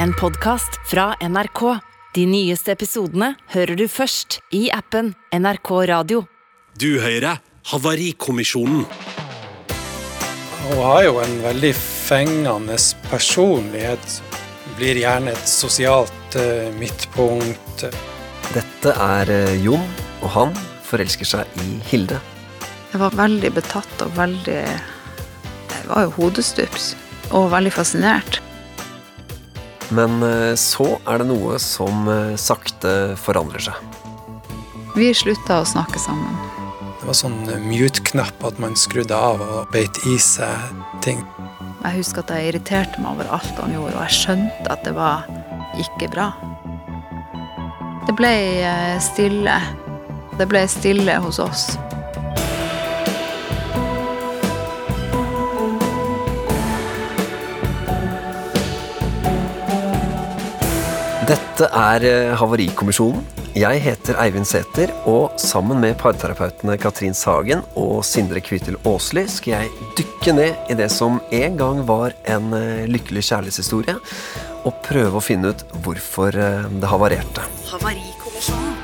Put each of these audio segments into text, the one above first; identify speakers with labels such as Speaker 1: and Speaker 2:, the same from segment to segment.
Speaker 1: En podkast fra NRK. De nyeste episodene hører du først i appen NRK Radio.
Speaker 2: Du hører Havarikommisjonen.
Speaker 3: Hun har jo en veldig fengende personlighet. Blir gjerne et sosialt eh, midtpunkt.
Speaker 4: Dette er eh, Jon, og han forelsker seg i Hilde.
Speaker 5: Jeg var veldig betatt og veldig Jeg var jo hodestups og veldig fascinert.
Speaker 4: Men eh, så er det noe som eh, sakte forandrer seg.
Speaker 5: Vi slutta å snakke sammen.
Speaker 3: Det var sånn eh, mute-knapp at man skrudde av og beit i seg ting.
Speaker 5: Jeg husker at jeg irriterte meg over alt han gjorde, og jeg skjønte at det var ikke bra. Det ble stille. Det ble stille hos oss.
Speaker 4: Dette er eh, Havarikommisjonen. Jeg heter Eivind Sæther, og sammen med parterapeutene Katrin Sagen og Sindre Kvitel Aasli skal jeg dykke ned i det som en gang var en eh, lykkelig kjærlighetshistorie, og prøve å finne ut hvorfor eh, det havarerte.
Speaker 1: Havarikommisjonen.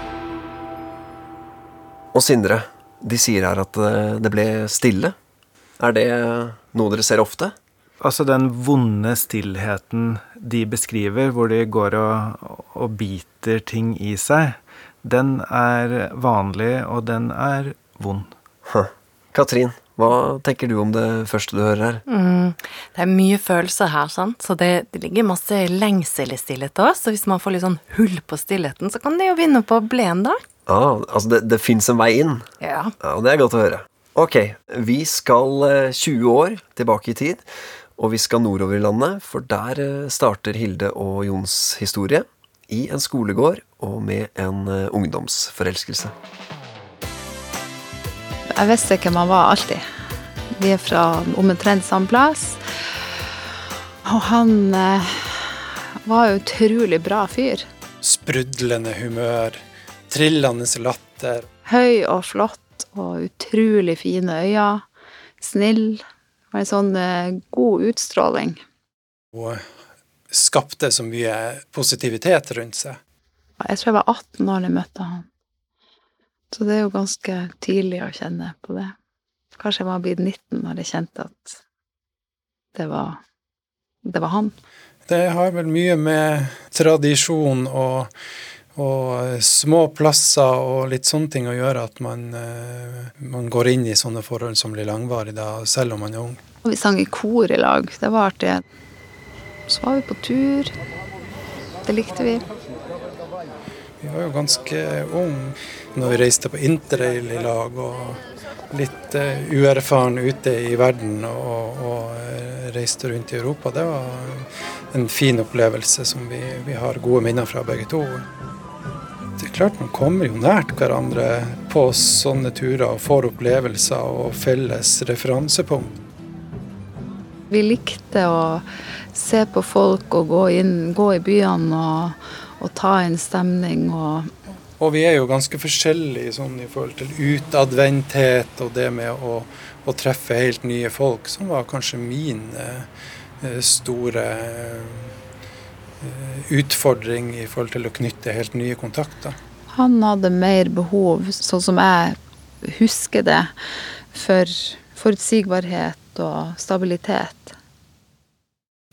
Speaker 4: Og Sindre, de sier her at det ble stille. Er det noe dere ser ofte?
Speaker 6: Altså den vonde stillheten de beskriver, hvor de går og, og biter ting i seg, den er vanlig, og den er vond.
Speaker 4: Huh. Katrin, hva tenker du om det første du hører her?
Speaker 7: Mm, det er mye følelser her, sant? så det, det ligger masse lengsel i stillhet òg. Så hvis man får litt sånn hull på stillheten, så kan det jo vinne på å bli en, da.
Speaker 4: Ah, altså det, det fins en vei inn.
Speaker 7: Ja.
Speaker 4: Ja, Det er godt å høre. Ok, vi skal eh, 20 år tilbake i tid, og vi skal nordover i landet, for der eh, starter Hilde og Jons historie. I en skolegård og med en eh, ungdomsforelskelse.
Speaker 5: Jeg visste hvem han var alltid. Vi er fra omtrent samme plass. Og han eh, var en utrolig bra fyr.
Speaker 3: Sprudlende humør, trillende latter.
Speaker 5: Høy og flott og utrolig fine øyne. Snill. Var en sånn eh, god utstråling.
Speaker 3: Og skapte så mye positivitet rundt seg.
Speaker 5: Jeg tror jeg var 18 år da jeg møtte han. Så det er jo ganske tidlig å kjenne på det. Kanskje jeg var blitt 19 når jeg kjente at det var, det var han.
Speaker 3: Det har vel mye med tradisjon og, og små plasser og litt sånne ting å gjøre at man, eh, man går inn i sånne forhold som blir langvarige selv om man er ung.
Speaker 5: Og vi sang i kor i lag. Det var artig. Så var vi på tur. Det likte vi.
Speaker 3: Vi var jo ganske unge når vi reiste på interrail i lag og litt eh, uerfaren ute i verden og, og eh, reiste rundt i Europa. Det var en fin opplevelse som vi, vi har gode minner fra begge to. Det er klart Man kommer jo nært hverandre på sånne turer og får opplevelser og felles referansepunkt.
Speaker 5: Vi likte å se på folk og gå, inn, gå i byene og, og ta inn stemning og
Speaker 3: Og vi er jo ganske forskjellige sånn i forhold til utadvendthet og det med å, å treffe helt nye folk, som var kanskje min eh, store eh, utfordring i forhold til å knytte helt nye kontakter.
Speaker 5: Han hadde mer behov, sånn som jeg husker det, for forutsigbarhet og stabilitet.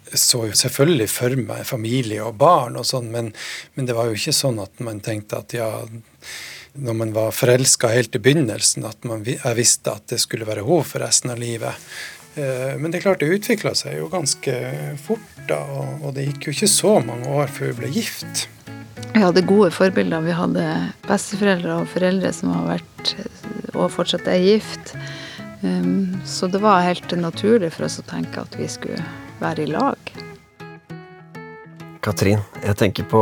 Speaker 3: Jeg så jo selvfølgelig for meg familie og barn og sånn, men, men det var jo ikke sånn at man tenkte at ja, når man var forelska helt i begynnelsen, at man, jeg visste at det skulle være henne for resten av livet. Eh, Men det er klart det utvikla seg jo ganske fort, da, og, det gikk jo ikke så mange år før vi ble gift.
Speaker 5: Vi hadde gode forbilder. Vi hadde besteforeldre og foreldre som har vært og fortsatt er gift. Um, Så det var helt naturlig for oss å tenke at vi skulle være i lag.
Speaker 4: Katrin, jeg tenker på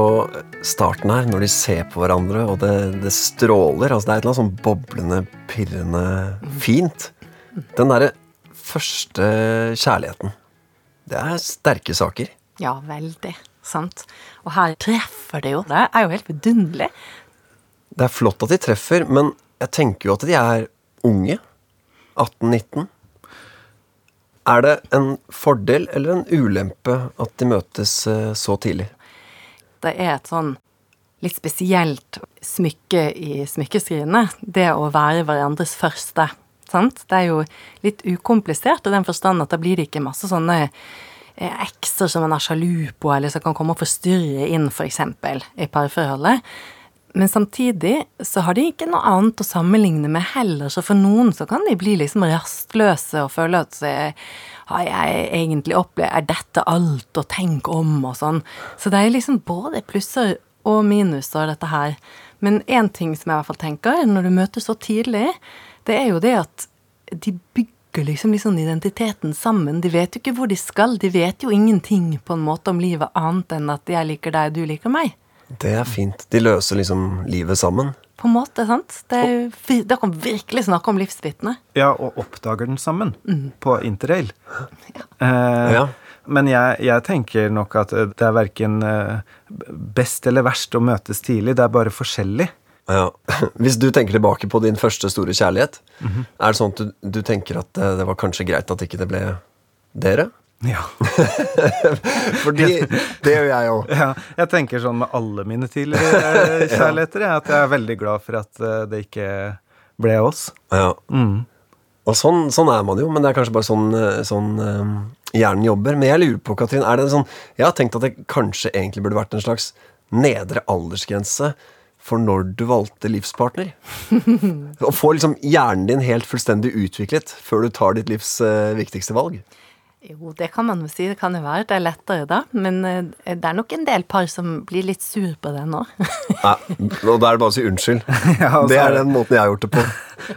Speaker 4: starten her, når de ser på hverandre, og det, det stråler. altså Det er et eller annet sånn boblende, pirrende fint. Den derre første kjærligheten. Det er sterke saker.
Speaker 7: Ja, veldig. Sant. Og her treffer det jo. Det er jo helt vidunderlig.
Speaker 4: Det er flott at de treffer, men jeg tenker jo at de er unge. 18-19. Er det en fordel eller en ulempe at de møtes eh, så tidlig?
Speaker 7: Det er et sånn litt spesielt smykke i smykkeskrinet, det å være hverandres første. Sant? Det er jo litt ukomplisert i den forstand at da blir det ikke masse sånne eh, ekser som man er sjalu på, eller som kan komme og forstyrre inn, f.eks., i parforholdet. Men samtidig så har de ikke noe annet å sammenligne med heller, så for noen så kan de bli liksom rastløse og føle at har jeg egentlig opplevd Er dette alt å tenke om, og sånn. Så det er liksom både plusser og minuser, dette her. Men én ting som jeg i hvert fall tenker, når du møtes så tidlig, det er jo det at de bygger liksom, liksom identiteten sammen. De vet jo ikke hvor de skal. De vet jo ingenting på en måte om livet annet enn at jeg liker deg, du liker meg.
Speaker 4: Det er fint. De løser liksom livet sammen.
Speaker 7: På en måte, sant. Det er, da kan virkelig snakke om livsvitne.
Speaker 6: Ja, og oppdager den sammen på interrail.
Speaker 7: Ja.
Speaker 6: Eh,
Speaker 4: Ja.
Speaker 6: Men jeg, jeg tenker nok at det er verken eh, best eller verst å møtes tidlig. Det er bare forskjellig.
Speaker 4: Ja. Hvis du tenker tilbake på din første store kjærlighet, er det sånn at du, du tenker at det, det var kanskje greit at ikke det ble dere?
Speaker 6: Ja.
Speaker 4: Fordi det gjør jeg òg.
Speaker 6: ja. Jeg tenker sånn med alle mine tidligere eh, kjærligheter, ja. at jeg er veldig glad for at eh, det ikke ble oss.
Speaker 4: Ja.
Speaker 6: Mm.
Speaker 4: Og sånn, sånn er man jo, men det er kanskje bare sånn, eh, sånn um, hjernen jobber. Men jeg lurer på, Katrin, er det sånn Jeg har tenkt at det kanskje egentlig burde vært en slags nedre aldersgrense for når du valgte livspartner. Å få liksom hjernen din helt fullstendig utviklet før du tar ditt livs eh, viktigste valg.
Speaker 7: Jo, det kan man jo si. Det kan jo være. Det er lettere da. Men eh, det er nok en del par som blir litt sur på det nå.
Speaker 4: Nei, og da er det bare å si unnskyld.
Speaker 6: Ja,
Speaker 4: Det
Speaker 6: er
Speaker 4: er den måten jeg har gjort det på.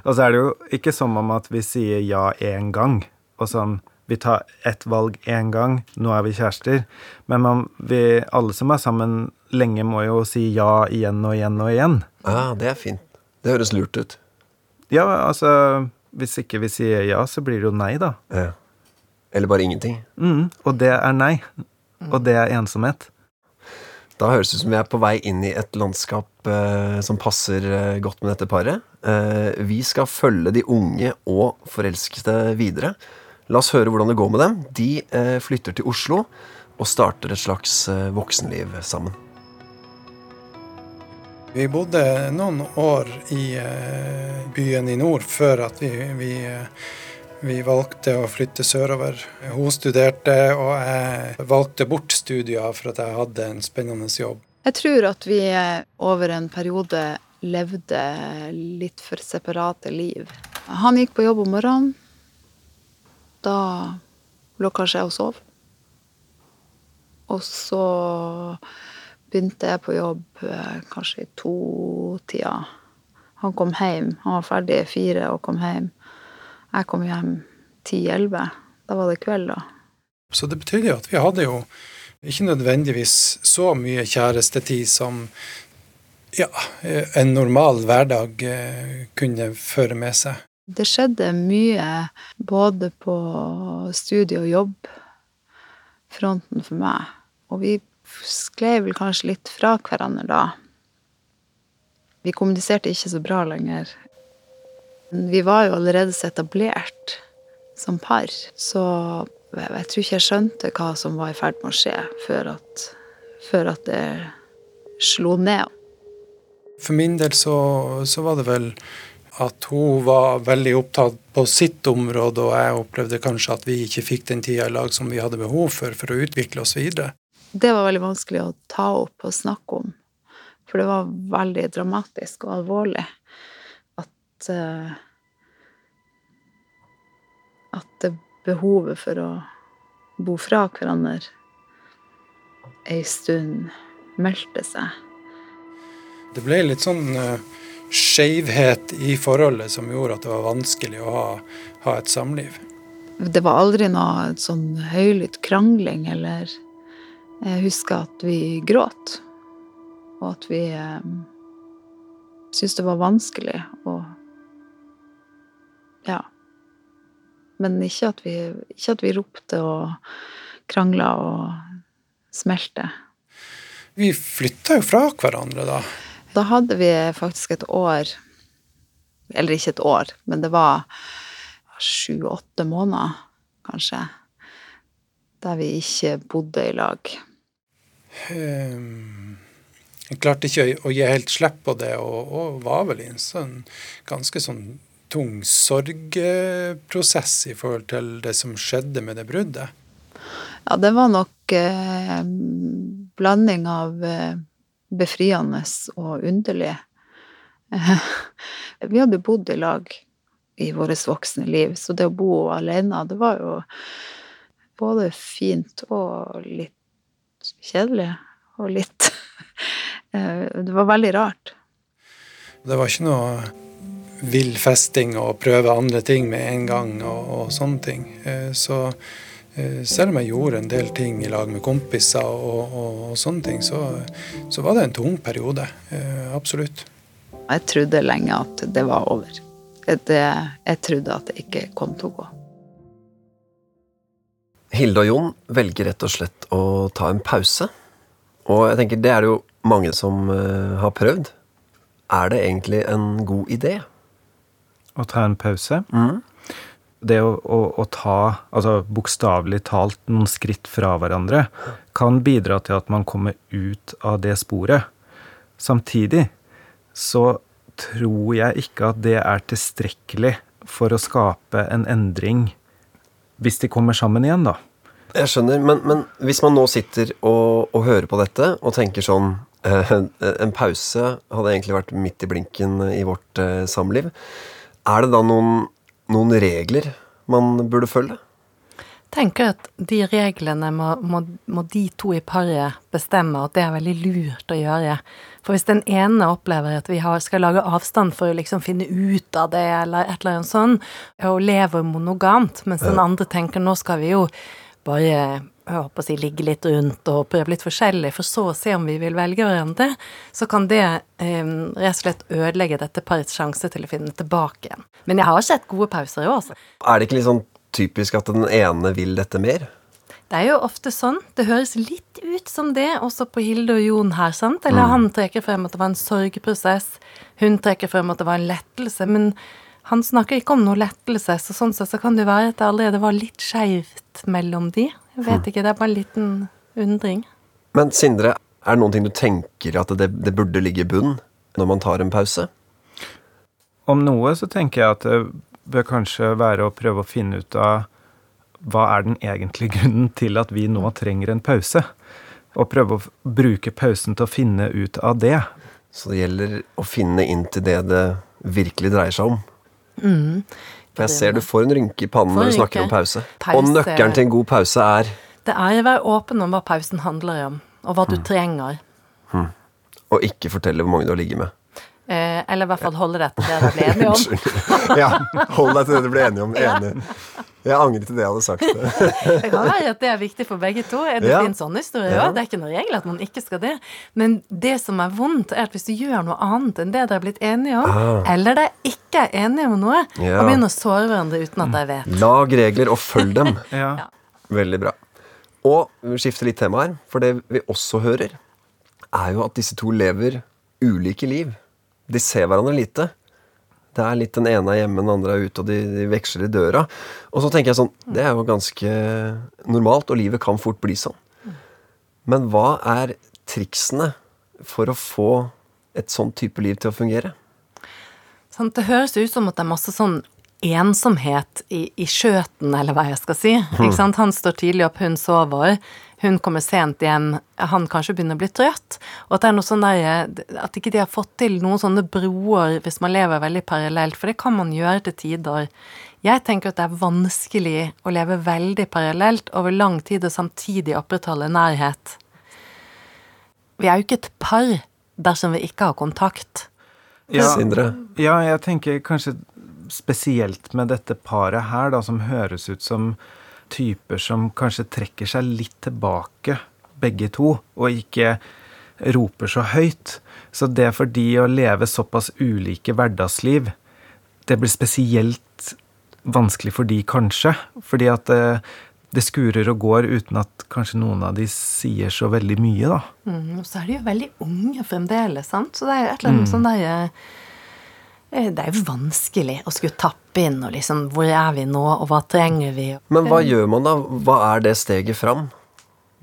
Speaker 6: Og så er det jo ikke som om at vi sier ja én gang, og sånn Vi tar ett valg én gang, nå er vi kjærester. Men man, vi, alle som er sammen lenge, må jo si ja igjen og igjen og igjen.
Speaker 4: Ja, det er fint. Det høres lurt ut.
Speaker 6: Ja, altså Hvis ikke vi sier ja, så blir det jo nei, da.
Speaker 4: Ja. Eller bare ingenting.
Speaker 6: Mm, og det er nei. Og det er ensomhet.
Speaker 4: Da høres det ut som vi er på vei inn i et landskap eh, som passer eh, godt med dette paret. Eh, vi skal følge de unge og forelskede videre. La oss høre hvordan det går med dem. De eh, flytter til Oslo og starter et slags eh, voksenliv sammen.
Speaker 3: Vi bodde noen år i eh, byen i nord før at vi, vi, vi valgte å flytte sørover. Hun studerte, og jeg valgte bort studier for at jeg hadde en spennende jobb.
Speaker 5: Jeg tror at vi eh, over en periode levde litt for separate liv. Han gikk på jobb om morgenen. Da lå kanskje jeg og sov. Og så begynte jeg på jobb eh, kanskje i to-tida. Han kom hjem. Han var ferdig fire og kom hjem. Jeg kom hjem ti-elleve. Da var det kveld, da.
Speaker 3: Så det betydde jo at vi hadde jo ikke nødvendigvis så mye kjærestetid som ja, en normal hverdag eh, kunne føre med seg.
Speaker 5: Det skjedde mye både på studie- og jobb, fronten for meg. Og vi sklei vel kanskje litt fra hverandre da. Vi kommuniserte ikke så bra lenger. Vi var jo allerede så etablert som par, så jeg tror ikke jeg skjønte hva som var i ferd med å skje, før at, før at det slo ned.
Speaker 3: For min del så, så var det vel at hun var veldig opptatt på sitt område, og jeg opplevde kanskje at vi ikke fikk den tida i lag som vi hadde behov for for å utvikle oss videre.
Speaker 5: Det var veldig vanskelig å ta opp og snakke om. For det var veldig dramatisk og alvorlig at eh, At det behovet for å bo fra hverandre ei stund meldte seg.
Speaker 3: Det ble litt sånn uh, skeivhet i forholdet som gjorde at det var vanskelig å ha, ha et samliv.
Speaker 5: Det var aldri noe sånn høylytt krangling, eller Jeg husker at vi gråt, og at vi eh, syntes det var vanskelig å Ja. Men ikke at vi, ikke at vi ropte og krangla og smelte.
Speaker 3: Vi flytta jo fra hverandre da.
Speaker 5: Da hadde vi faktisk et år Eller ikke et år, men det var sju-åtte måneder kanskje. Der vi ikke bodde i lag.
Speaker 3: Um, jeg klarte ikke å, gi helt slipp på det, og, og var vel i en sånn ganske sånn tung sorgprosess i forhold til det som skjedde med det bruddet.
Speaker 5: Ja, det var nok eh, blanding av eh, befriende og underlig. vi hadde bodd i lag i vårt voksne liv, så det å bo alene, det var jo både fint og litt kjedelig. Og litt eh, Det var veldig rart.
Speaker 3: Det var ikke noe vill festing og prøve andre ting med en gang og, og sånne ting. Eh, så eh, selv om jeg gjorde en del ting i lag med kompiser og, og, og sånne ting, så, så, var det en tung periode. Absolutt.
Speaker 5: Jeg trodde lenge at det var over. Det, jeg trodde at det ikke kom til å gå.
Speaker 4: Hilde og Jon velger rett og slett å ta en pause. Og jeg tenker det er det jo mange som uh, har prøvd. Er det egentlig en god idé?
Speaker 6: Å ta en pause?
Speaker 4: Mm.
Speaker 6: Det å, å, å ta, altså bokstavelig talt, noen skritt fra hverandre, kan bidra til at man kommer ut av det sporet. Samtidig så tror jeg ikke at det er tilstrekkelig for å skape en endring hvis de kommer sammen igjen, da.
Speaker 4: Jeg skjønner, men, men hvis man nå sitter og, og, hører på dette og tenker sånn eh, En pause hadde egentlig vært midt i blinken i vårt eh, samliv. Er det da noen, noen regler man burde følge?
Speaker 7: tenker at de reglene må, må, må, de to i paret bestemme, at det er veldig lurt å gjøre. For hvis den ene opplever at vi har, skal lage avstand for å liksom finne ut av det, eller et eller annet sånt, og lever monogamt, mens den andre tenker nå skal vi jo bare jeg håper å si, ligge litt rundt og prøve litt forskjellig, for så å se om vi vil velge hverandre, så kan det eh, rett og slett ødelegge dette parets sjanse til å finne tilbake igjen. Men jeg har sett gode pauser i år, Så.
Speaker 4: Er det ikke litt sånn typisk at den ene vil dette mer?
Speaker 7: Det er jo ofte sånn. Det høres litt ut som det også på Hilde og Jon her, sant? Eller mm. han trekker frem at det var en sorgprosess, hun trekker frem at det var en lettelse. Men han snakker ikke om noe lettelse, så sånn sett så kan det være at det allerede var litt skeivt mellom de. Jeg vet mm. ikke, det er bare en liten undring.
Speaker 4: Men Sindre, er det noen ting du tenker at det, det burde ligge i bunnen når man tar en pause?
Speaker 6: Om noe så tenker jeg at det bør kanskje være å prøve å finne ut av hva er den egentlige grunnen til at vi nå trenger en pause? Og prøve å bruke pausen til å finne ut av det.
Speaker 4: Så det gjelder å finne inn til det det virkelig dreier seg om.
Speaker 7: Mm.
Speaker 4: Jeg ser du får en rynke i pannen når du snakker om pause. pause. Og nøkkelen til en god pause er
Speaker 7: Det er å være åpen om hva pausen handler om, og hva du mm. trenger.
Speaker 4: Mm. Og ikke fortelle hvor mange du har ligget med.
Speaker 7: Eh, eller i hvert fall holde deg til det dere ble enige
Speaker 4: om. ja, hold deg til det du ble enige om. Enig. Jeg angrer til det jeg hadde sagt.
Speaker 7: det kan være at det er viktig for begge to. Det ja. finnes sånne historier òg. Ja. Det er ikke noen regel at man ikke skal det. Men det som er vondt, er at hvis du gjør noe annet enn det dere er blitt enige om, ah. eller dere ikke er enige om noe, ja. og begynner å såre hverandre uten at de vet
Speaker 4: Lag regler og følg dem. ja. Veldig bra. Og vi skifter litt tema her, for det vi også hører, er jo at disse to lever ulike liv de ser hverandre lite. Det er litt den ene er hjemme, den andre er ute, og de, de, veksler i døra. Og så tenker jeg sånn Det er jo ganske normalt, og livet kan fort bli sånn. Men hva er triksene for å få et sånn type liv til å fungere?
Speaker 7: Sånn, det høres ut som at det er masse sånn ensomhet i, i skjøten, eller hva jeg skal si. Ikke sant? Han står tidlig opp, hun sover hun kommer sent igjen, han kanskje begynner å bli trøtt. Og at det er noe sånn der, at ikke de har fått til noen sånne broer hvis man lever veldig parallelt, for det kan man gjøre til tider. Jeg tenker at det er vanskelig å leve veldig parallelt over lang tid og samtidig opprettholde nærhet. Vi er jo ikke et par dersom vi ikke har kontakt.
Speaker 6: Ja, ja, jeg tenker kanskje spesielt med dette paret her, da, som høres ut som typer som kanskje trekker seg litt tilbake, begge to, og ikke roper så høyt. Så det for de å leve såpass ulike hverdagsliv, det blir spesielt vanskelig for de, kanskje. Fordi at det, det skurer og går uten at kanskje noen av de sier så veldig mye, da.
Speaker 7: Mm, og så er de jo veldig unge fremdeles, sant. Så det er jo et eller annet mm. sånn der Eh, det er jo vanskelig å skulle tappe inn og liksom Hvor er vi nå, og hva trenger vi?
Speaker 4: Men hva gjør man da? Hva er det steget fram?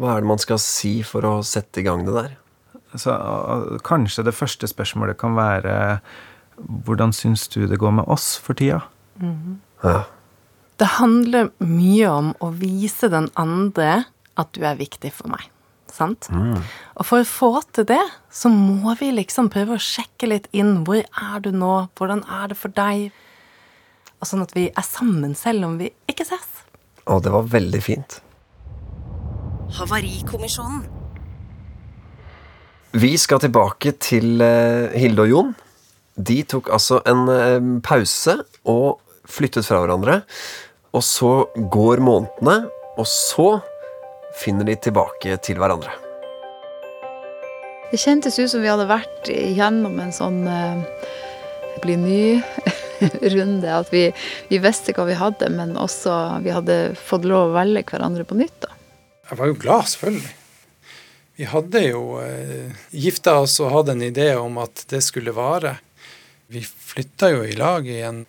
Speaker 4: Hva er det man skal si for å sette i gang det der?
Speaker 6: Så kanskje det første spørsmålet kan være hvordan syns du det går med oss for tida?
Speaker 4: Ja.
Speaker 7: Det handler mye om å vise den andre at du er viktig for meg. Sant? Og for å få til det, så må vi liksom prøve å sjekke litt inn. Hvor er du nå? Hvordan er det for deg? Og sånn at vi er sammen selv om vi ikke ses.
Speaker 4: Å, det var veldig fint.
Speaker 1: Havarikommisjonen.
Speaker 4: Vi skal tilbake til eh, Hilde og Jon. De tok altså en eh, pause og flyttet fra hverandre. Og så går månedene, og så finner de tilbake til hverandre.
Speaker 5: Det kjentes ut som vi hadde vært igjennom en sånn uh, bli ny-runde. At vi, vi visste hva vi hadde, men også vi hadde fått lov å velge hverandre på nytt. da.
Speaker 3: Jeg var jo glad, selvfølgelig. Vi hadde jo eh, gifta oss og hadde en idé om at det skulle vare. Vi flytta jo i lag igjen.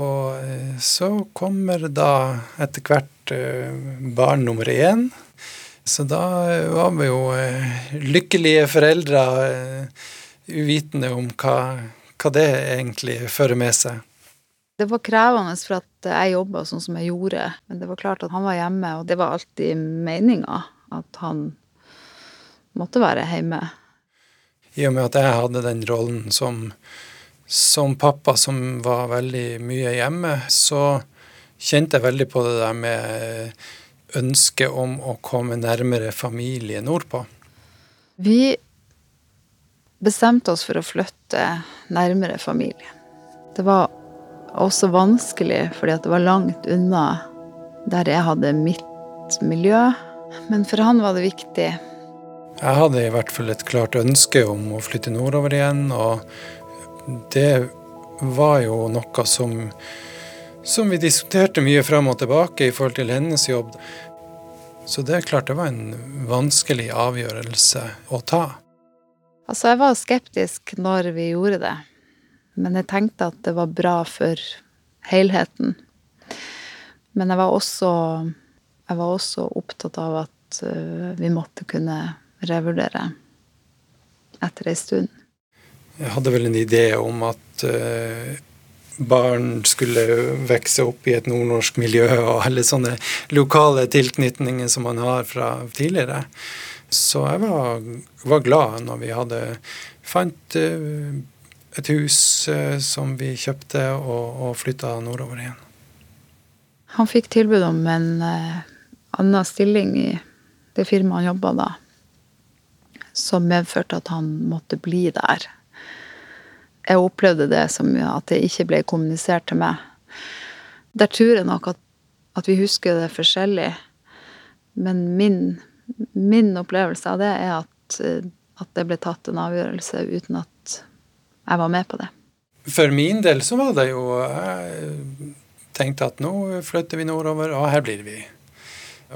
Speaker 3: Og eh, så kommer da etter hvert eh, barn nummer én. Så da eh, var vi jo lykkelige foreldre, uvitende om hva, hva det egentlig fører med seg.
Speaker 5: Det var krevende for at jeg jobba sånn som jeg gjorde. Men det var klart at han var hjemme, og det var alltid meninga at han måtte være hjemme.
Speaker 3: I og med at jeg hadde den rollen som, som pappa som var veldig mye hjemme, så kjente jeg veldig på det der med ønsket om å komme nærmere familie nordpå.
Speaker 5: Vi bestemte oss for å flytte nærmere familie. Det var også vanskelig fordi at det var langt unna der jeg hadde mitt miljø. Men for han var det viktig.
Speaker 3: Jeg hadde i hvert fall et klart ønske om å flytte nordover igjen, og det var jo noe som, som vi diskuterte mye fram og tilbake i forhold til hennes jobb. Så det er klart det var en vanskelig avgjørelse å ta.
Speaker 5: Altså, jeg var skeptisk når vi gjorde det, men jeg tenkte at det var bra for helheten. Men jeg var også, jeg var også opptatt av at øh, vi måtte kunne revurdere etter ei stund.
Speaker 3: Jeg hadde vel en idé om at eh, barn skulle vokse opp i et nordnorsk miljø, og alle sånne lokale tilknytninger som man har fra tidligere. Så jeg var, var glad når vi hadde fant eh, et hus eh, som vi kjøpte, og, og flytta nordover igjen.
Speaker 5: Han fikk tilbud om en annen stilling i det firmaet han jobba da, som medførte at han måtte bli der. Jeg opplevde det som at det ikke ble kommunisert til meg. Der tror jeg nok at, at vi husker det forskjellig. Men min, min opplevelse av det er at, at det ble tatt en avgjørelse uten at jeg var med på det.
Speaker 3: For min del så var det jo Jeg tenkte at nå flytter vi nordover, og her blir vi.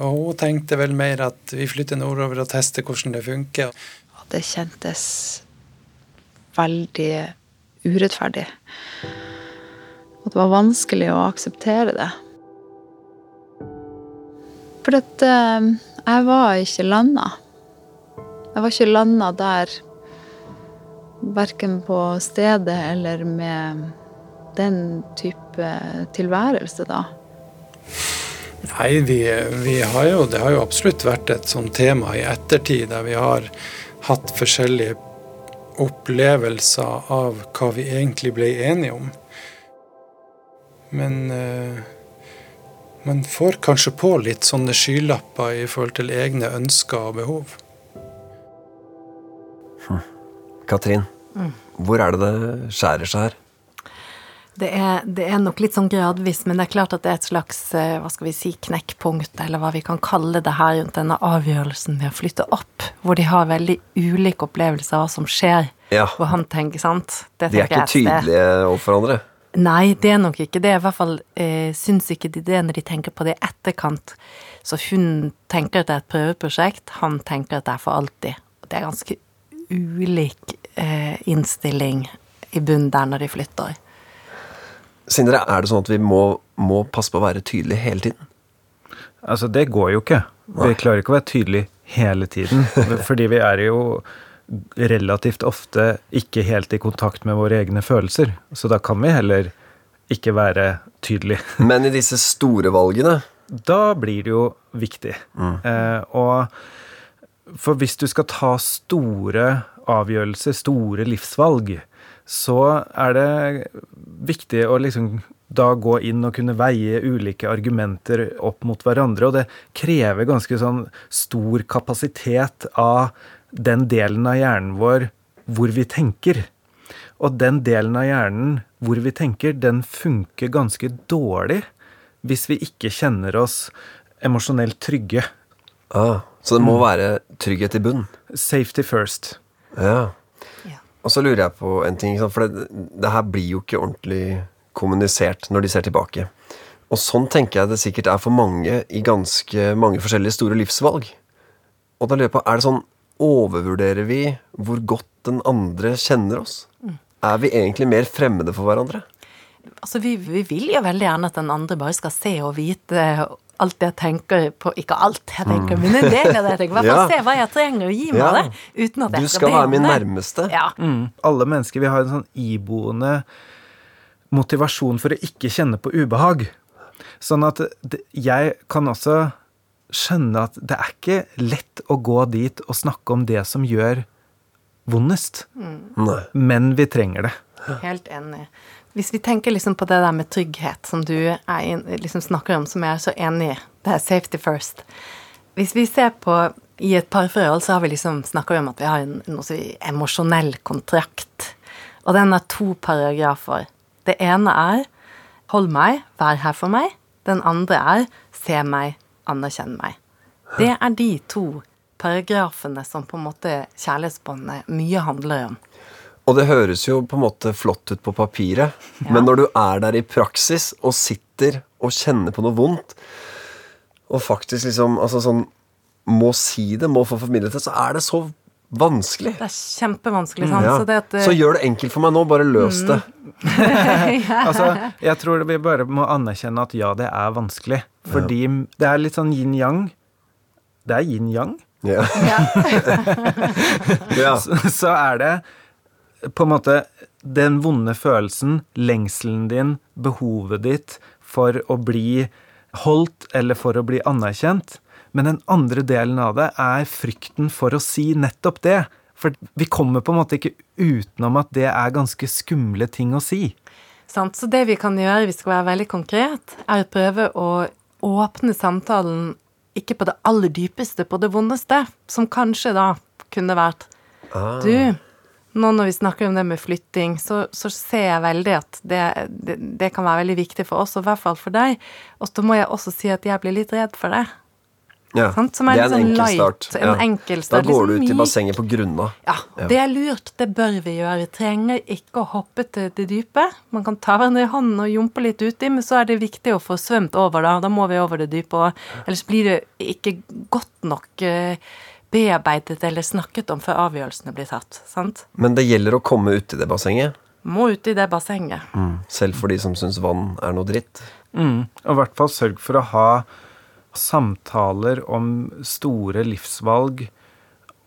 Speaker 3: Og hun tenkte vel mer at vi flytter nordover og tester hvordan det funker.
Speaker 5: Det kjentes veldig urettferdig. Og det var vanskelig å akseptere det. For at eh, jeg var ikke landa. Jeg var ikke landa der verken på stedet eller med den type tilværelse, da.
Speaker 3: Nei, vi, vi har jo, det har jo absolutt vært et sånt tema i ettertid, der vi har hatt forskjellige opplevelser av hva vi egentlig ble enige om. Men eh, man får kanskje på litt sånne skylapper i forhold til egne ønsker og behov.
Speaker 4: Katrin, hvor er det det skjærer seg her?
Speaker 7: Det er, det er nok litt sånn gradvis, men det er klart at det er et slags eh, hva skal vi si, knekkpunkt, eller hva vi kan kalle det her rundt denne avgjørelsen med å flytte opp, hvor de har veldig ulike opplevelser av hva som skjer.
Speaker 4: Ja.
Speaker 7: Hvor han tenker, sant det
Speaker 4: De er ikke tydelige overfor hverandre.
Speaker 7: Nei, det er nok ikke det. I hvert fall eh, syns ikke de det når de tenker på det i etterkant. Så hun tenker at det er et prøveprosjekt, han tenker at det er for alltid. Det er ganske ulik eh, innstilling i bunnen der når de flytter.
Speaker 4: Sindre, er det sånn at vi må, må passe på å være tydelige hele tiden?
Speaker 6: Altså, det går jo ikke. Vi klarer ikke å være tydelige hele tiden. fordi vi er jo relativt ofte ikke helt i kontakt med våre egne følelser. Så da kan vi heller ikke være tydelige.
Speaker 4: Men i disse store valgene
Speaker 6: Da blir det jo viktig. Eh, og for hvis du skal ta store avgjørelser, store livsvalg, så er det viktig å liksom da gå inn og kunne veie ulike argumenter opp mot hverandre. Og det krever ganske sånn stor kapasitet av den delen av hjernen vår hvor vi tenker. Og den delen av hjernen hvor vi tenker, den funker ganske dårlig hvis vi ikke kjenner oss emosjonelt trygge.
Speaker 4: ah, Så det må være trygghet i bunn?
Speaker 6: Safety first.
Speaker 4: Ja. Og så lurer jeg på en ting, for det, det her blir jo ikke ordentlig kommunisert når de ser tilbake. Og sånn tenker jeg det sikkert er for mange i ganske mange forskjellige store livsvalg. Og da lurer jeg på, er det sånn Overvurderer vi hvor godt den andre kjenner oss? Er vi egentlig mer fremmede for hverandre?
Speaker 7: Altså, vi, vi vil jo veldig gjerne at den andre bare skal se og vite alt jeg tenker på Ikke alt jeg tenker, men en del av det jeg tenker. Bare
Speaker 4: Ja.
Speaker 7: se hva jeg trenger, å gi meg
Speaker 4: Ja.
Speaker 7: det. Uten at jeg
Speaker 4: Du skal være min nærmeste.
Speaker 7: Ja.
Speaker 6: Mm. Alle mennesker vi har en sånn iboende motivasjon for å ikke kjenne på ubehag. Sånn at jeg kan også skjønne at det er ikke lett å gå dit og snakke om det som gjør vondest,
Speaker 4: Mm.
Speaker 6: men vi trenger det.
Speaker 7: Helt enig. Hvis vi tenker liksom på det der med trygghet, som du er, liksom snakker om, som jeg er så enig i, det er safety first. Hvis vi ser på i et parforhold, så har vi liksom snakker om at vi har en, en emosjonell kontrakt. Og den har to paragrafer. Det ene er 'hold meg, vær her for meg'. Den andre er 'se meg, anerkjenn meg'. Det er de to paragrafene som på en måte kjærlighetsbåndet mye handler om.
Speaker 4: Og det høres jo på en måte flott ut på papiret, men når du er der i praksis og sitter og kjenner på noe vondt, og faktisk liksom altså sånn, må si det, må få formidlet det, så er det så vanskelig.
Speaker 7: Det er kjempevanskelig, sant.
Speaker 4: Ja.
Speaker 7: Så det at eh,
Speaker 4: Så gjør det enkelt for meg nå, bare løs det.
Speaker 6: Altså, jeg tror vi bare må anerkjenne at ja, det er vanskelig. Fordi det er litt sånn yin-yang. Det er yin-yang.
Speaker 4: Ja. ja.
Speaker 6: så, så er det på en måte den vonde følelsen, lengselen din, behovet ditt for å bli holdt eller for å bli anerkjent. Men den andre delen av det er frykten for å si nettopp det. For vi kommer på en måte ikke utenom at det er ganske skumle ting å si.
Speaker 7: Sant? Så det vi kan gjøre, vi skal være veldig konkret, er å prøve å åpne samtalen ikke på det aller dypeste, på det vondeste, som kanskje da kunne vært
Speaker 4: Ah.
Speaker 7: Du, nå når vi snakker om det med flytting, så, så ser jeg veldig at det, det, det kan være veldig viktig for oss, og i hvert fall for deg. Og så må jeg også si at jeg blir litt redd for det.
Speaker 4: ja.
Speaker 7: Er
Speaker 4: det er en
Speaker 7: sånn
Speaker 4: enkel
Speaker 7: light, en enkel start,
Speaker 4: Da går
Speaker 7: liksom
Speaker 4: du ut i bassenget på grunna.
Speaker 7: Ja,
Speaker 4: Ja.
Speaker 7: det er lurt. Det bør vi gjøre. Vi trenger ikke å hoppe til det dype. Man kan ta hverandre i hånden og jumpe litt uti, men så er det viktig å få svømt over da. Da må vi over det dype òg. Ellers blir det ikke godt nok eh, bearbeidet eller snakket om før avgjørelsene blir tatt. Sant?
Speaker 4: Men det gjelder å komme uti det bassenget.
Speaker 7: Må ut i det bassenget.
Speaker 4: Selv for de som syns vann er noe dritt.
Speaker 6: Mm. Og i hvert fall sørg for å ha samtaler om store livsvalg,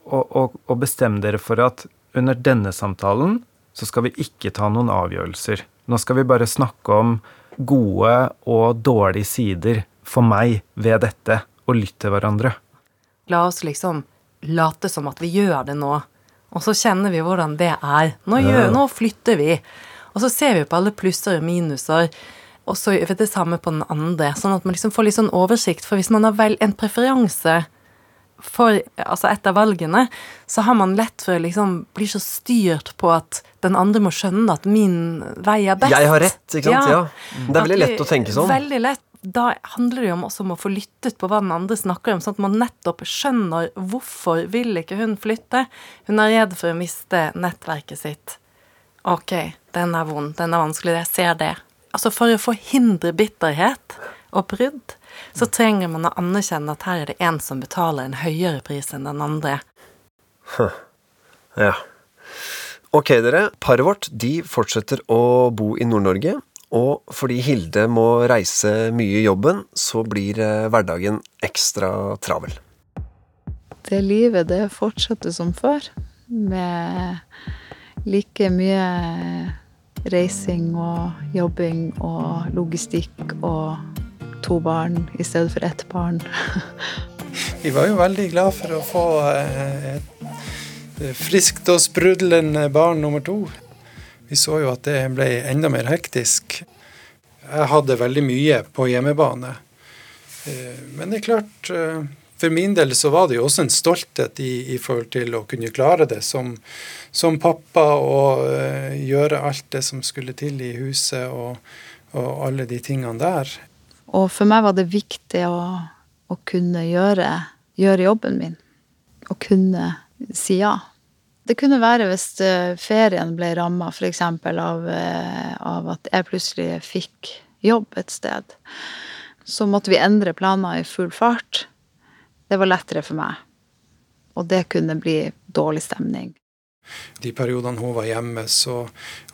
Speaker 6: og, og, og bestem dere for at under denne samtalen så skal vi ikke ta noen avgjørelser. Nå skal vi bare snakke om gode og dårlige sider for meg ved dette, og lytte til hverandre.
Speaker 7: La oss liksom late som at vi gjør det nå. Og så kjenner vi hvordan det er. Nå, gjør, nå flytter vi. Og så ser vi på alle plusser og minuser. Og så gjør vi det samme på den andre. Sånn at man liksom får litt sånn oversikt. For hvis man har vel en preferanse for altså et av valgene, så har man lett for å liksom bli så styrt på at den andre må skjønne at min vei er best.
Speaker 4: Jeg har rett, ikke sant? Ja. Det er veldig lett å tenke sånn.
Speaker 7: Veldig lett. Da handler det jo også om å få lyttet på hva den andre snakker om, sånn at man nettopp skjønner hvorfor vil ikke hun flytte. Hun er redd for å miste nettverket sitt. Ok, den er vond, den er vanskelig, jeg ser det. Altså for å forhindre bitterhet og brudd, så trenger man å anerkjenne at her er det en som betaler en høyere pris enn den andre.
Speaker 4: Ja. Ok, dere. Paret vårt de fortsetter å bo i Nord-Norge. Og fordi Hilde må reise mye i jobben, så blir eh, hverdagen ekstra travel.
Speaker 5: Det livet, det fortsetter som før. Med like mye reising og jobbing og logistikk og to barn i stedet for ett barn.
Speaker 3: Vi var jo veldig glad for å få eh, et friskt og sprudlende barn nummer to. Vi så jo at det ble enda mer hektisk. Jeg hadde veldig mye på hjemmebane. Eh, men det er klart, eh, for min del så var det jo også en stolthet i, i forhold til å kunne klare det som, som pappa og uh, gjøre alt det som skulle til i huset og, og, alle de tingene der.
Speaker 5: Og for meg var det viktig å, å kunne gjøre, gjøre, jobben min. Å kunne si ja. Det kunne være hvis uh, ferien ble ramma f.eks. Av, uh, av at jeg plutselig fikk jobb et sted. Så måtte vi endre planer i full fart. Det var lettere for meg. Og det kunne bli dårlig stemning.
Speaker 3: De periodene hun var hjemme, så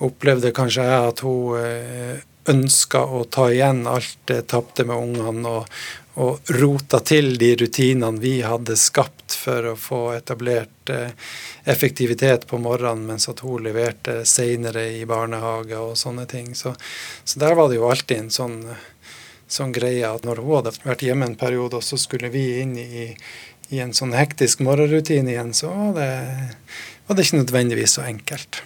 Speaker 3: opplevde kanskje jeg at hun eh, ønska å ta igjen alt det tapte med ungene, og, og rota til de rutinene vi hadde skapt for å få etablert eh, effektivitet på morgenen, mens at hun leverte seinere i barnehage og sånne ting. Så, så der var det jo alltid en sånn sånn greie at når hun hadde vært hjemme en periode, og så skulle vi inn i, i en sånn hektisk morgenrutine igjen, så var det, var det er ikke nødvendigvis så enkelt.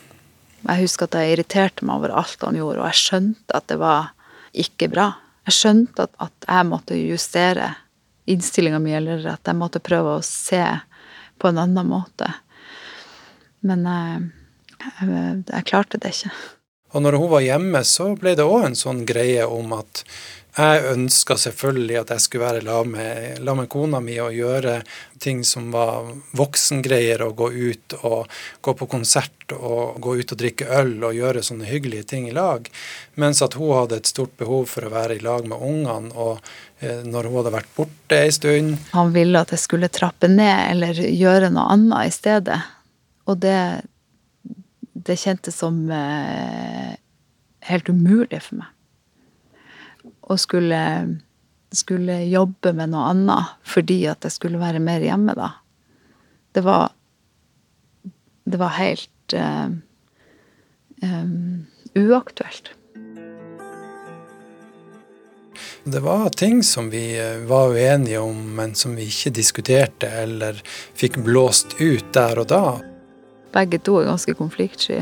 Speaker 5: Jeg husker at jeg irriterte meg over alt han gjorde, og jeg skjønte at det var ikke bra. Jeg skjønte at, at jeg måtte justere innstillinga mi, eller at jeg måtte prøve å se på en annen måte. Men jeg, jeg, jeg klarte det ikke.
Speaker 3: Og når hun var hjemme, så ble det òg en sånn greie om at jeg ønska selvfølgelig at jeg skulle være la med, med kona mi og gjøre ting som var voksengreier, og gå ut og gå på konsert og gå ut og drikke øl og gjøre sånne hyggelige ting i lag. Mens at hun hadde et stort behov for å være i lag med ungene. og eh, når hun hadde vært borte ei stund
Speaker 5: Han ville at jeg skulle trappe ned eller gjøre noe annet i stedet. Og det, det kjentes som eh, helt umulig for meg og skulle, skulle jobbe med noe annet fordi at jeg skulle være mer hjemme da. Det var Det var helt uh, um, uaktuelt.
Speaker 3: Det var ting som vi eh, var uenige om, men som vi ikke diskuterte eller fikk blåst ut der og da.
Speaker 5: Begge to er ganske konfliktsky,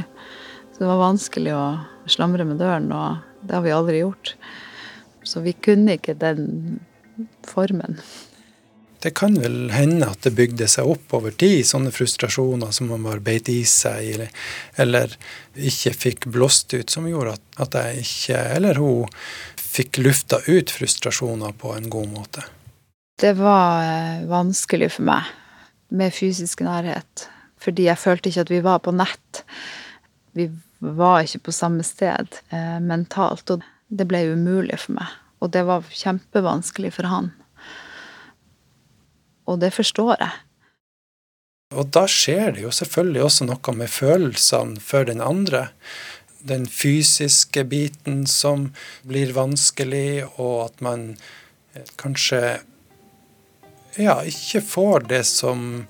Speaker 5: så det var vanskelig å slamre med døren, og det har vi aldri gjort. Så vi kunne ikke den formen.
Speaker 3: Det kan vel hende at det bygde seg opp over tid, sånne frustrasjoner som man bare beit i seg, eller, eller ikke fikk blåst ut, som gjorde at, at jeg ikke, eller hun, fikk lufta ut frustrasjoner på en god måte.
Speaker 5: Det var eh, vanskelig for meg med fysisk nærhet, fordi jeg følte ikke at vi var på nett. Vi var ikke på samme sted eh, mentalt. og det ble umulig for meg. Og det var kjempevanskelig for han. Og det forstår jeg.
Speaker 3: Og da skjer det jo selvfølgelig også noe med følelsene for den andre. Den fysiske biten som blir vanskelig, og at man eh, kanskje ja, ikke får det som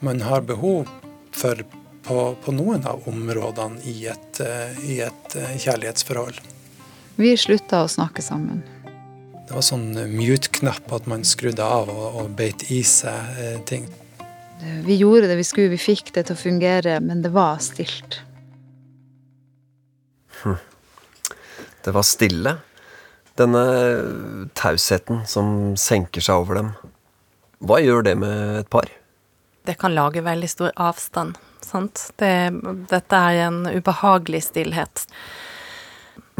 Speaker 3: man har behov for på, på noen av områdene i et, eh, i et eh, kjærlighetsforhold.
Speaker 5: Vi slutta å snakke sammen.
Speaker 3: Det var sånn mute-knapp at man skrudde av og, og beit i seg eh, ting.
Speaker 5: Vi gjorde det vi skulle, vi fikk det til å fungere, men det var stilt.
Speaker 4: Hm. Det var stille. Denne tausheten som senker seg over dem. Hva gjør det med et par?
Speaker 7: Det kan lage veldig stor avstand. Sant? Det, dette er en ubehagelig stillhet.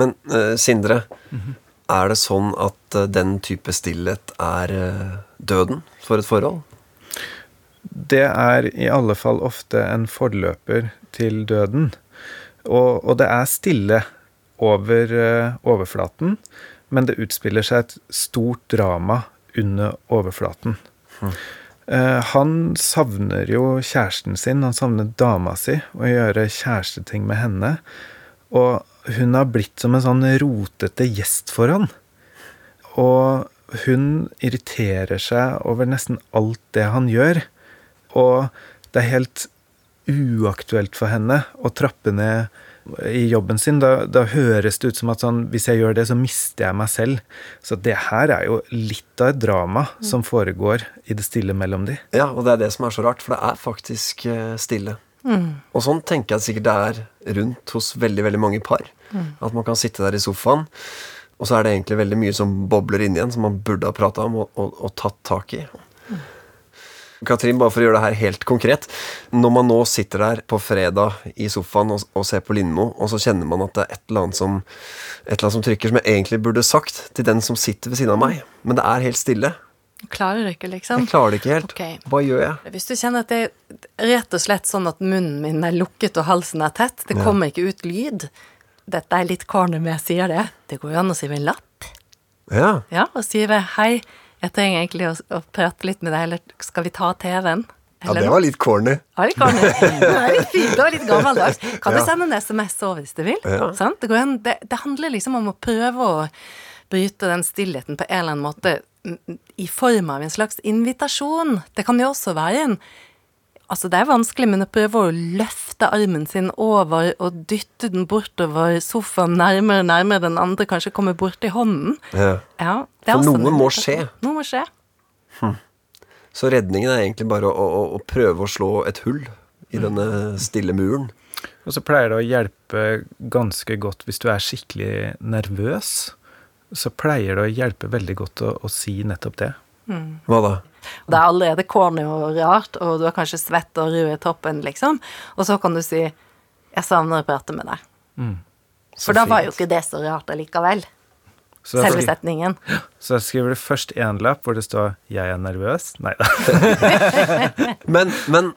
Speaker 4: Men uh, Sindre, mm -hmm. er det sånn at uh, den type stillhet er uh, døden for et forhold?
Speaker 6: Det er i alle fall ofte en forløper til døden. Og, og det er stille over overflaten, men det utspiller seg et stort drama under overflaten. Mm. Han savner jo kjæresten sin, han savner dama si, og gjøre kjæresteting med henne. Og hun har blitt som en sånn rotete gjest for han. Og hun irriterer seg over nesten alt det han gjør. Og det er helt uaktuelt for henne å trappe ned i jobben sin. Da, da, høres det ut som at sånn, hvis jeg gjør det, så mister jeg meg selv. Så det her er jo litt av et drama som foregår i det stille mellom de.
Speaker 4: Ja, og det er det som er så rart, for det er faktisk eh, stille. Mm. Og sånn tenker jeg sikkert det er rundt hos veldig, veldig mange par. Mm. At man kan sitte der i sofaen og så er det egentlig veldig mye som bobler inn igjen, som man burde ha prata om og, og, og, tatt tak i. Katrin, bare for å gjøre det her helt konkret. Når man nå sitter der på fredag i sofaen og, og ser på Lindmo, og så kjenner man at det er et eller, annet som, et eller annet som trykker, som jeg egentlig burde sagt til den som sitter ved siden av meg, men det er helt stille.
Speaker 7: Klarer du ikke, liksom?
Speaker 4: Jeg klarer det ikke helt.
Speaker 7: Okay.
Speaker 4: Hva gjør jeg?
Speaker 7: Hvis du kjenner at det er rett og slett sånn at munnen min er lukket og halsen er tett, det kommer ikke ut lyd, dette er litt corny, når jeg sier det. Det går jo an å skrive en lapp.
Speaker 4: Ja.
Speaker 7: ja og skrive 'Hei, jeg trenger egentlig å, å prate litt med deg, eller skal vi ta TV-en?'
Speaker 4: Ja, det var litt corny.
Speaker 7: Ja, litt corny. Det var litt fint, det var litt gammeldags. Kan du sende en SMS over hvis du vil? Ja. Det, det, det, handler liksom om å prøve å bryte den stillheten på en eller annen måte i form av en slags invitasjon. Det kan jo også være en Altså, det er vanskelig, men å prøve å løfte armen sin over og dytte den bortover sofaen nærmere og nærmere den andre, kanskje komme borti hånden
Speaker 4: Ja.
Speaker 7: ja
Speaker 4: For noe må skje.
Speaker 7: Noe må skje.
Speaker 4: Hm. Så redningen er egentlig bare å, å, å, prøve å slå et hull i mm. denne stille muren.
Speaker 6: Og så pleier det å hjelpe ganske godt hvis du er skikkelig nervøs. Så pleier det å hjelpe veldig godt å, å si nettopp det.
Speaker 7: Mm.
Speaker 4: Hva da?
Speaker 7: Det er allerede corny og rart, og du er kanskje svett og rød i toppen, liksom. Og så kan du si 'Jeg savner å prate med deg'.
Speaker 6: Mm.
Speaker 7: For da var jo ikke det så rart allikevel. Så Selve setningen.
Speaker 6: Så skriver du først én lapp hvor det står 'Jeg er nervøs'. Nei da.
Speaker 4: men, men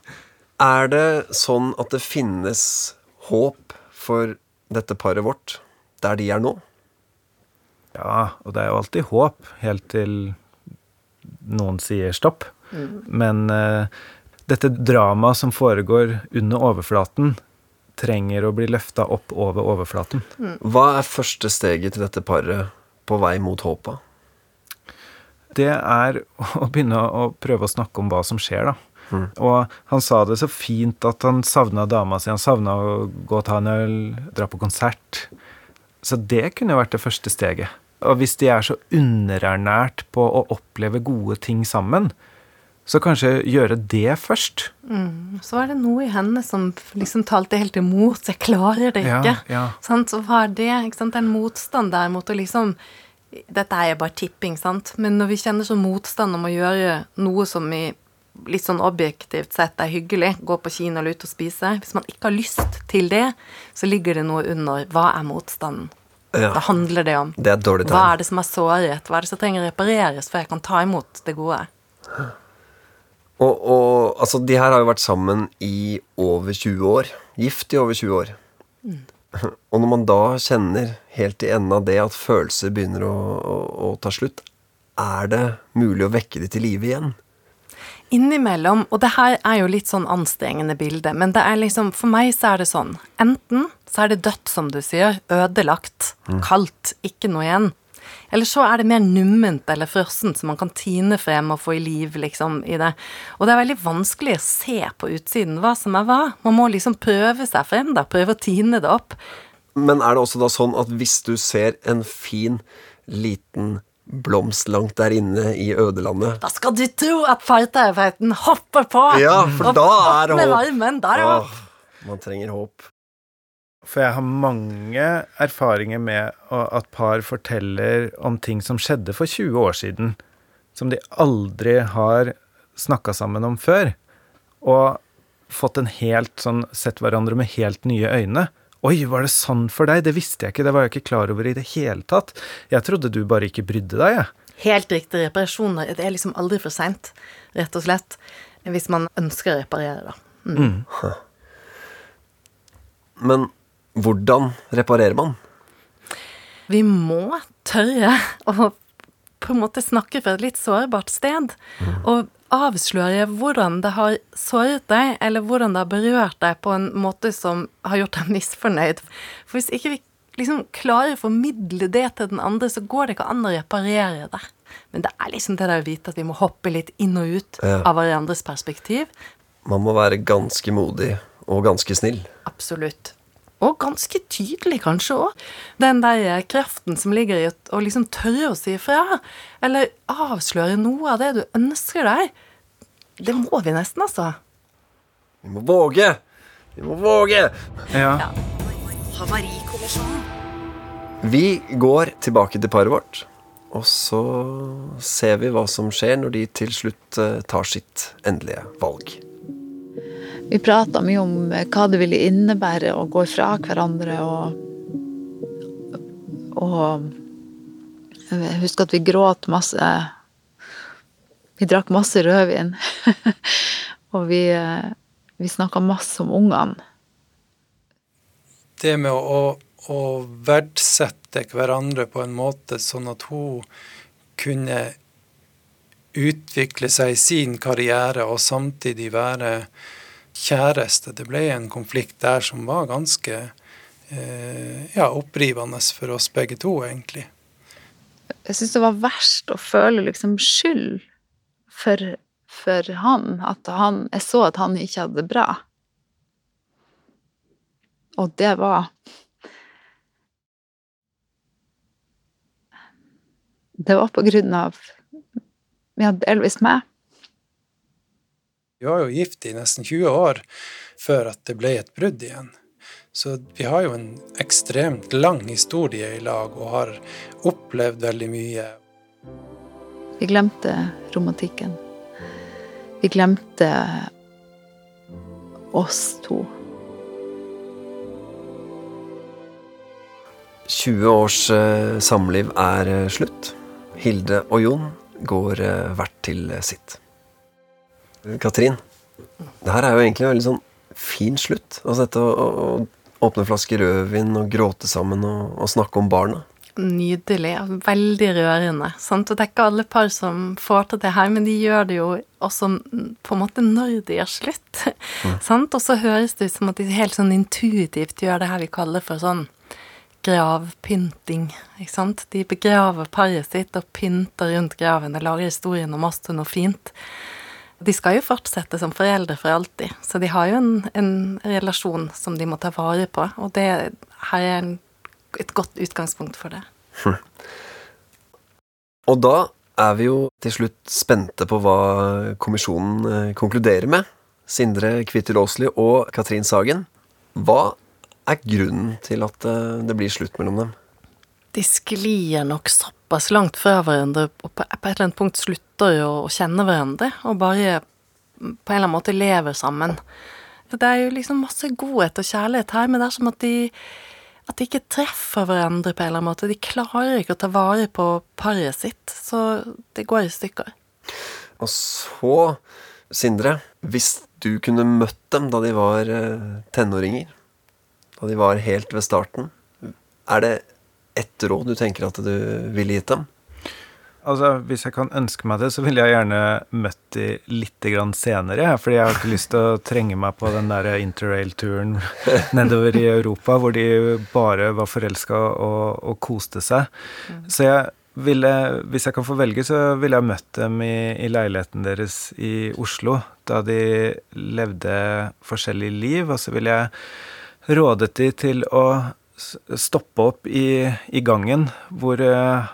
Speaker 4: er det sånn at det finnes håp for dette paret vårt der de er nå?
Speaker 6: Ja, og det er jo alltid håp, helt til noen sier stopp. Mm. Men uh, dette dramaet som foregår under overflaten, trenger å bli løfta opp over overflaten.
Speaker 4: Mm. Hva er første steget til dette paret på vei mot håpet?
Speaker 6: Det er å begynne å prøve å snakke om hva som skjer, da. Mm. Og han sa det så fint at han savna dama si. Han savna å gå og ta en øl, dra på konsert. Så det kunne vært det første steget. Og hvis de er så underernært på å oppleve gode ting sammen, så kanskje gjøre det først.
Speaker 7: Mm. Så var det noe i henne som liksom talte helt imot. Jeg klarer det ikke.
Speaker 6: Ja, ja.
Speaker 7: Så var det ikke sant? en motstand der mot å liksom Dette er bare tipping, sant. Men når vi kjenner så motstand om å gjøre noe som i litt sånn objektivt sett er hyggelig, gå på kino eller ut og spise Hvis man ikke har lyst til det, så ligger det noe under. Hva er motstanden? Ja. Da handler det om
Speaker 4: det er
Speaker 7: hva er det som er såret, hva er det som trenger repareres før jeg kan ta imot det gode.
Speaker 4: Og, og, altså, de her har jo vært sammen i over 20 år. Gift i over 20 år. Mm. Og når man da kjenner helt i enden av det at følelser begynner å, å, å ta slutt, er det mulig å vekke de til live igjen?
Speaker 7: Innimellom, og det her er jo litt sånn anstrengende bilde, men det er liksom, for meg så er det sånn Enten så er det dødt, som du sier, ødelagt, mm. kaldt, ikke noe igjen. Eller så er det mer numment eller frossent, som man kan tine frem og få i liv, liksom, i det. Og det er veldig vanskelig å se på utsiden hva som er hva. Man må liksom prøve seg frem, da. Prøve å tine det opp.
Speaker 4: Men er det også da sånn at hvis du ser en fin, liten blomst langt der inne i ødelandet.
Speaker 7: Da skal du tro at parterapeuten hopper på!
Speaker 4: Ja, for da er det håp.
Speaker 7: Varmen, der er håp.
Speaker 4: man trenger håp.
Speaker 6: For jeg har mange erfaringer med at par forteller om ting som skjedde for 20 år siden, som de aldri har snakka sammen om før, og fått en helt sånn Sett hverandre med helt nye øyne. Oi, var det sånn for deg? Det visste jeg ikke, det var jeg ikke klar over i det hele tatt. Jeg trodde du bare ikke brydde deg, jeg.
Speaker 7: Helt riktig. Reparasjoner det er liksom aldri for seint, rett og slett. Hvis man ønsker å reparere, da. Mm. Mm.
Speaker 4: Men hvordan reparerer man?
Speaker 7: Vi må tørre å på en måte snakke fra et litt sårbart sted. Mm. Og avsløre hvordan det har såret deg, eller hvordan det har berørt deg på en måte som har gjort deg misfornøyd. For hvis ikke vi liksom klarer å formidle det til den andre, så går det ikke an å reparere det. Men det er liksom det der å vite at vi må hoppe litt inn og ut
Speaker 4: Ja.
Speaker 7: av hverandres perspektiv.
Speaker 4: Man må være ganske modig og ganske snill.
Speaker 7: Absolutt. Og ganske tydelig, kanskje òg. Den der kraften som ligger i å- liksom tørre å si ifra, eller avsløre noe av det du ønsker deg. Det må vi nesten, altså.
Speaker 4: Vi må våge! Vi må våge!
Speaker 6: Ja.
Speaker 4: Vi går tilbake til paret vårt, og så ser vi hva som skjer når de til slutt eh, tar sitt endelige valg.
Speaker 5: Vi prata mye om eh, hva det ville innebære å gå ifra hverandre og Og jeg husker at vi gråt masse. Vi drakk masse rødvin. og vi, eh, vi snakka masse om ungene.
Speaker 3: Det med å, å verdsette hverandre på en måte sånn at hun kunne utvikle seg i sin karriere og samtidig være kjæreste. Det ble en konflikt der som var ganske eh, ja, opprivende for oss begge to, egentlig.
Speaker 5: Jeg syns det var verst å føle liksom skyld for, for han. At han Jeg så at han ikke hadde det bra. Og det var Det var på grunn av Ja, delvis meg.
Speaker 3: Vi var jo gift i nesten 20 år før at det ble et brudd igjen. Så vi har jo en ekstremt lang historie i lag og har opplevd veldig mye.
Speaker 5: Vi glemte romantikken. Vi glemte oss to.
Speaker 4: 20 års eh, samliv er eh, slutt. Hilde og Jon går eh, hvert til sitt. Katrin, det her er jo egentlig en veldig sånn fin slutt. Altså dette å, å, å åpne flaske rødvin og gråte sammen og, og snakke om barna.
Speaker 7: Nydelig. Veldig rørende. Sant? Og det er ikke alle par som får til det her, men de gjør det jo også mm, på en måte når de gjør slutt. Sant? Og så høres det ut som at de helt sånn intuitivt gjør det her vi kaller for sånn gravpynting. Ikke sant? De begraver paret sitt og pynter rundt graven og lager historien om oss til noe fint. De skal jo fortsette som foreldre for alltid, så de har jo en, en relasjon som de må ta vare på. Og det her er en, et godt utgangspunkt for det.
Speaker 4: Og da er vi jo til slutt spente på hva kommisjonen eh, konkluderer med. Sindre Kvittil Aasli og Katrin Sagen. Hva er grunnen til at eh, det blir slutt mellom dem?
Speaker 7: De sklir nok såpass langt fra hverandre og på, et eller annet punkt slutter å, å kjenne hverandre og bare på en eller annen måte lever sammen. Det er jo liksom masse godhet og kjærlighet her, men det er som at de at de ikke treffer hverandre på en eller annen måte. De klarer ikke å ta vare på paret sitt, så det går i stykker.
Speaker 4: Og så, Sindre, hvis du kunne møtt dem da de var eh, tenåringer, da de var helt ved starten, er det ett råd du tenker at du ville gitt dem?
Speaker 6: Altså, Hvis jeg kan ønske meg det, så ville jeg gjerne møtt de litt grann senere. Fordi jeg har ikke lyst til å trenge meg på den der interrail-turen nedover i Europa hvor de bare var forelska og, og koste seg. Så jeg ville, hvis jeg kan få velge, så ville jeg møtt dem i, i leiligheten deres i Oslo da de levde forskjellige liv. Og så ville jeg rådet de til å stoppe opp i, i gangen hvor uh,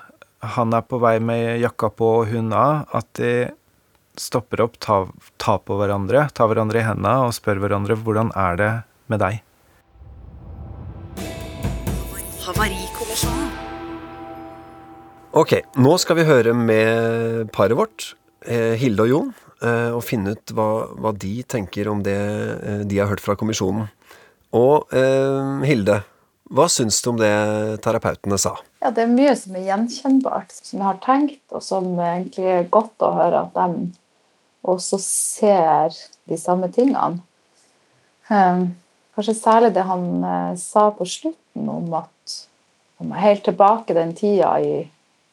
Speaker 6: han er på vei med jakka på og hun av, at de stopper opp, tar ta på hverandre, tar hverandre i hendene og spør hverandre hvordan er det med deg.
Speaker 4: Ok, nå skal vi høre med paret vårt, eh, Hilde og Jon, eh, og finne ut hva, hva de tenker om det de har hørt fra kommisjonen. Og eh, Hilde, hva syns du om det terapeutene sa?
Speaker 5: Ja, det er mye som er gjenkjennbart, som jeg har tenkt, og som egentlig er godt å høre at de også ser de samme tingene. Um, kanskje særlig det han eh, sa på slutten om at om helt tilbake den tida i,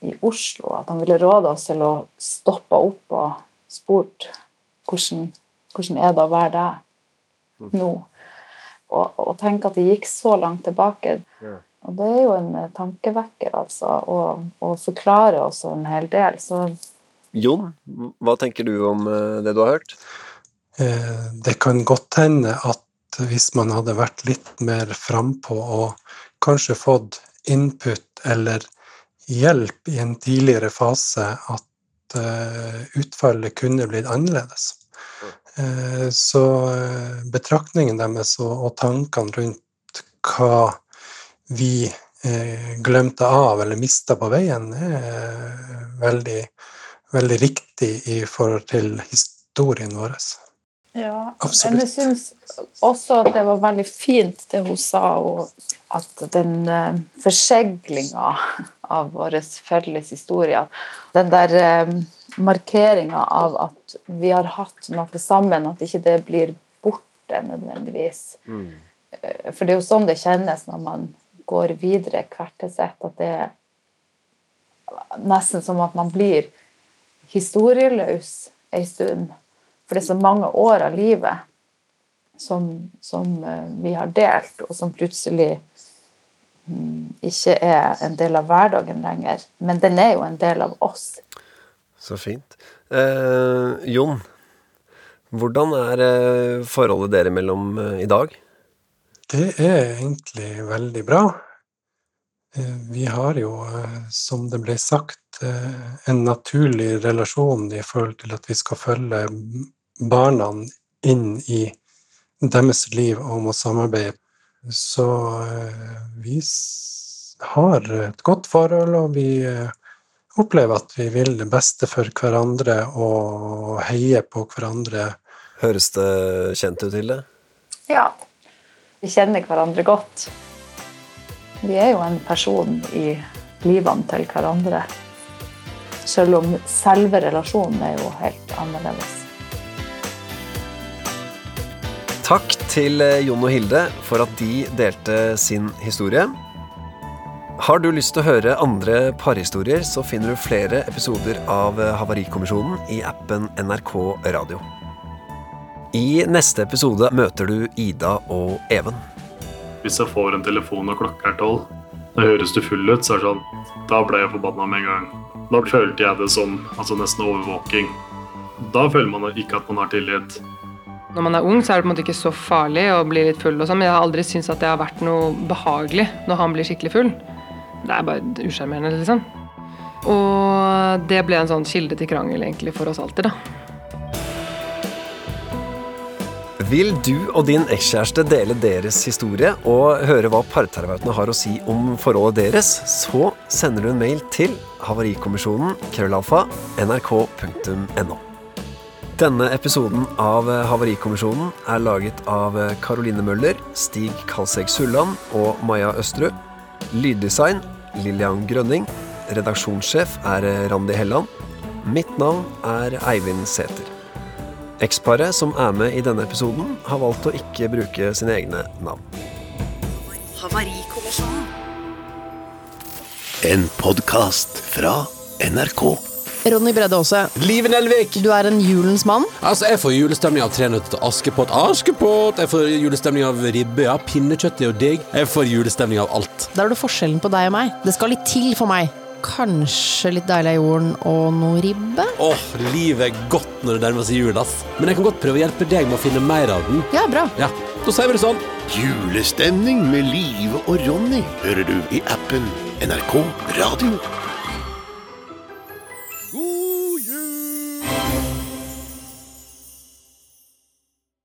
Speaker 5: i Oslo, at han ville råde oss til å stoppe opp og spurt hvordan, hvordan er det å være deg nå? Og, og tenke at det gikk så langt tilbake. Og det er jo en eh, tankevekker, altså, og, og forklarer også en hel del. Så
Speaker 4: Jon, hva tenker du om eh, det du har hørt?
Speaker 8: Eh, Det kan godt hende at hvis man hadde vært litt mer frampå og kanskje fått input eller hjelp i en tidligere fase, at utfallet kunne blitt annerledes. Eh, Så eh, betraktningen deres og, tankene rundt hva vi eh, glemte av eller mista på veien, er veldig, veldig riktig i forhold til historien vår.
Speaker 5: Ja,
Speaker 8: Absolutt.
Speaker 5: men jeg syns også at det var veldig fint det hun sa, at den forseglinga av vår felles historie, den der markeringa av at vi har hatt noe sammen, at ikke det blir borte nødvendigvis. Mm. For det er jo sånn det kjennes når man går videre hvert til sitt, at det er nesten som at man blir historieløs ei stund. For det er så mange år av livet som, som eh, vi har delt, og som plutselig mm, ikke er en del av hverdagen lenger. Men den er jo en del av oss.
Speaker 4: Så fint. Eh, Jon, hvordan er eh, forholdet dere mellom eh, i dag?
Speaker 8: Det er egentlig veldig bra. Eh, Vi har jo, som det ble sagt, en naturlig relasjon i forhold til at vi skal følge barna inn i deres liv og må samarbeide. Så vi har et godt forhold, og vi opplever at vi vil det beste for hverandre og heier på hverandre.
Speaker 4: Høres det kjent ut, Hilde?
Speaker 5: Ja. Vi kjenner hverandre godt. Vi er jo en person i livene til hverandre. Selv om selve relasjonen er jo helt annerledes.
Speaker 4: Takk til Jon og Hilde for at de delte sin historie. Har du lyst til å høre andre parhistorier, så finner du flere episoder av eh, Havarikommisjonen i appen NRK Radio. I neste episode møter du Ida og Even.
Speaker 9: Hvis jeg får en telefon og klokka er tolv, da høres du full ut, så er det sånn Da ble jeg forbanna med en gang. Da følte jeg det som altså nesten overvåking. Da føler man ikke at man har tillit.
Speaker 10: Når man er ung, så er det på en måte ikke så farlig å bli litt full, og sånn, men jeg har aldri syntes at det har vært noe behagelig når han blir skikkelig full. Det er bare usjarmerende, liksom. Og det ble en sånn kilde til krangel egentlig for oss alltid, da.
Speaker 4: Vil du og din ekskjæreste dele deres historie og høre hva parterapeutene har å si om forholdet deres, så sender du en mail til havarikommisjonen krøllalfa nrk.no. Denne episoden av Havarikommisjonen er laget av Caroline Møller, Stig Kalseg Sulland og Maja Østerud. Lyddesign Lillian Grønning. Redaksjonssjef er Randi Helland. Mitt navn er Eivind Sæther. Eksparet som er med i denne episoden, har valgt å ikke bruke sine egne navn.
Speaker 1: Havarikommisjonen.
Speaker 2: En podkast fra NRK.
Speaker 11: Ronny Bredde Aase,
Speaker 12: Live Nelvik!
Speaker 11: du er en julens mann.
Speaker 12: Altså, Jeg får julestemning av Tre nøtter til Askepott. Askepott! Jeg får julestemning av ribbe. Ja, pinnekjøtt er jo digg. Jeg får julestemning av alt.
Speaker 11: Der er du forskjellen på deg og meg. Det skal litt til for meg. Kanskje litt deilig av jorden og noe ribbe?
Speaker 12: Åh, livet er godt når det nærmer seg jul, ass. Men jeg kan godt prøve å hjelpe deg med å finne mer av den.
Speaker 11: Ja, bra.
Speaker 12: Ja, da sier vi det sånn.
Speaker 2: Julestemning med Live og Ronny hører du i appen NRK Radio.